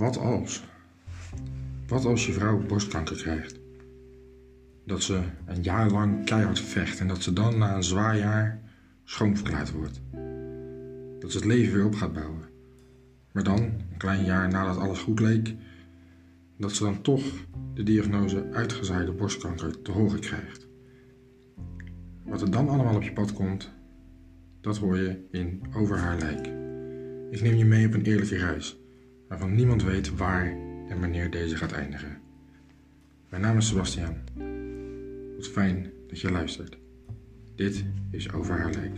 Wat als? Wat als je vrouw borstkanker krijgt? Dat ze een jaar lang keihard vecht en dat ze dan na een zwaar jaar schoonverklaard wordt. Dat ze het leven weer op gaat bouwen. Maar dan, een klein jaar nadat alles goed leek, dat ze dan toch de diagnose uitgezaaide borstkanker te horen krijgt. Wat er dan allemaal op je pad komt, dat hoor je in Over haar lijk. Ik neem je mee op een eerlijke reis, waarvan niemand weet waar en wanneer deze gaat eindigen. Mijn naam is Sebastian. Wat fijn dat je luistert. Dit is Over haar lijk.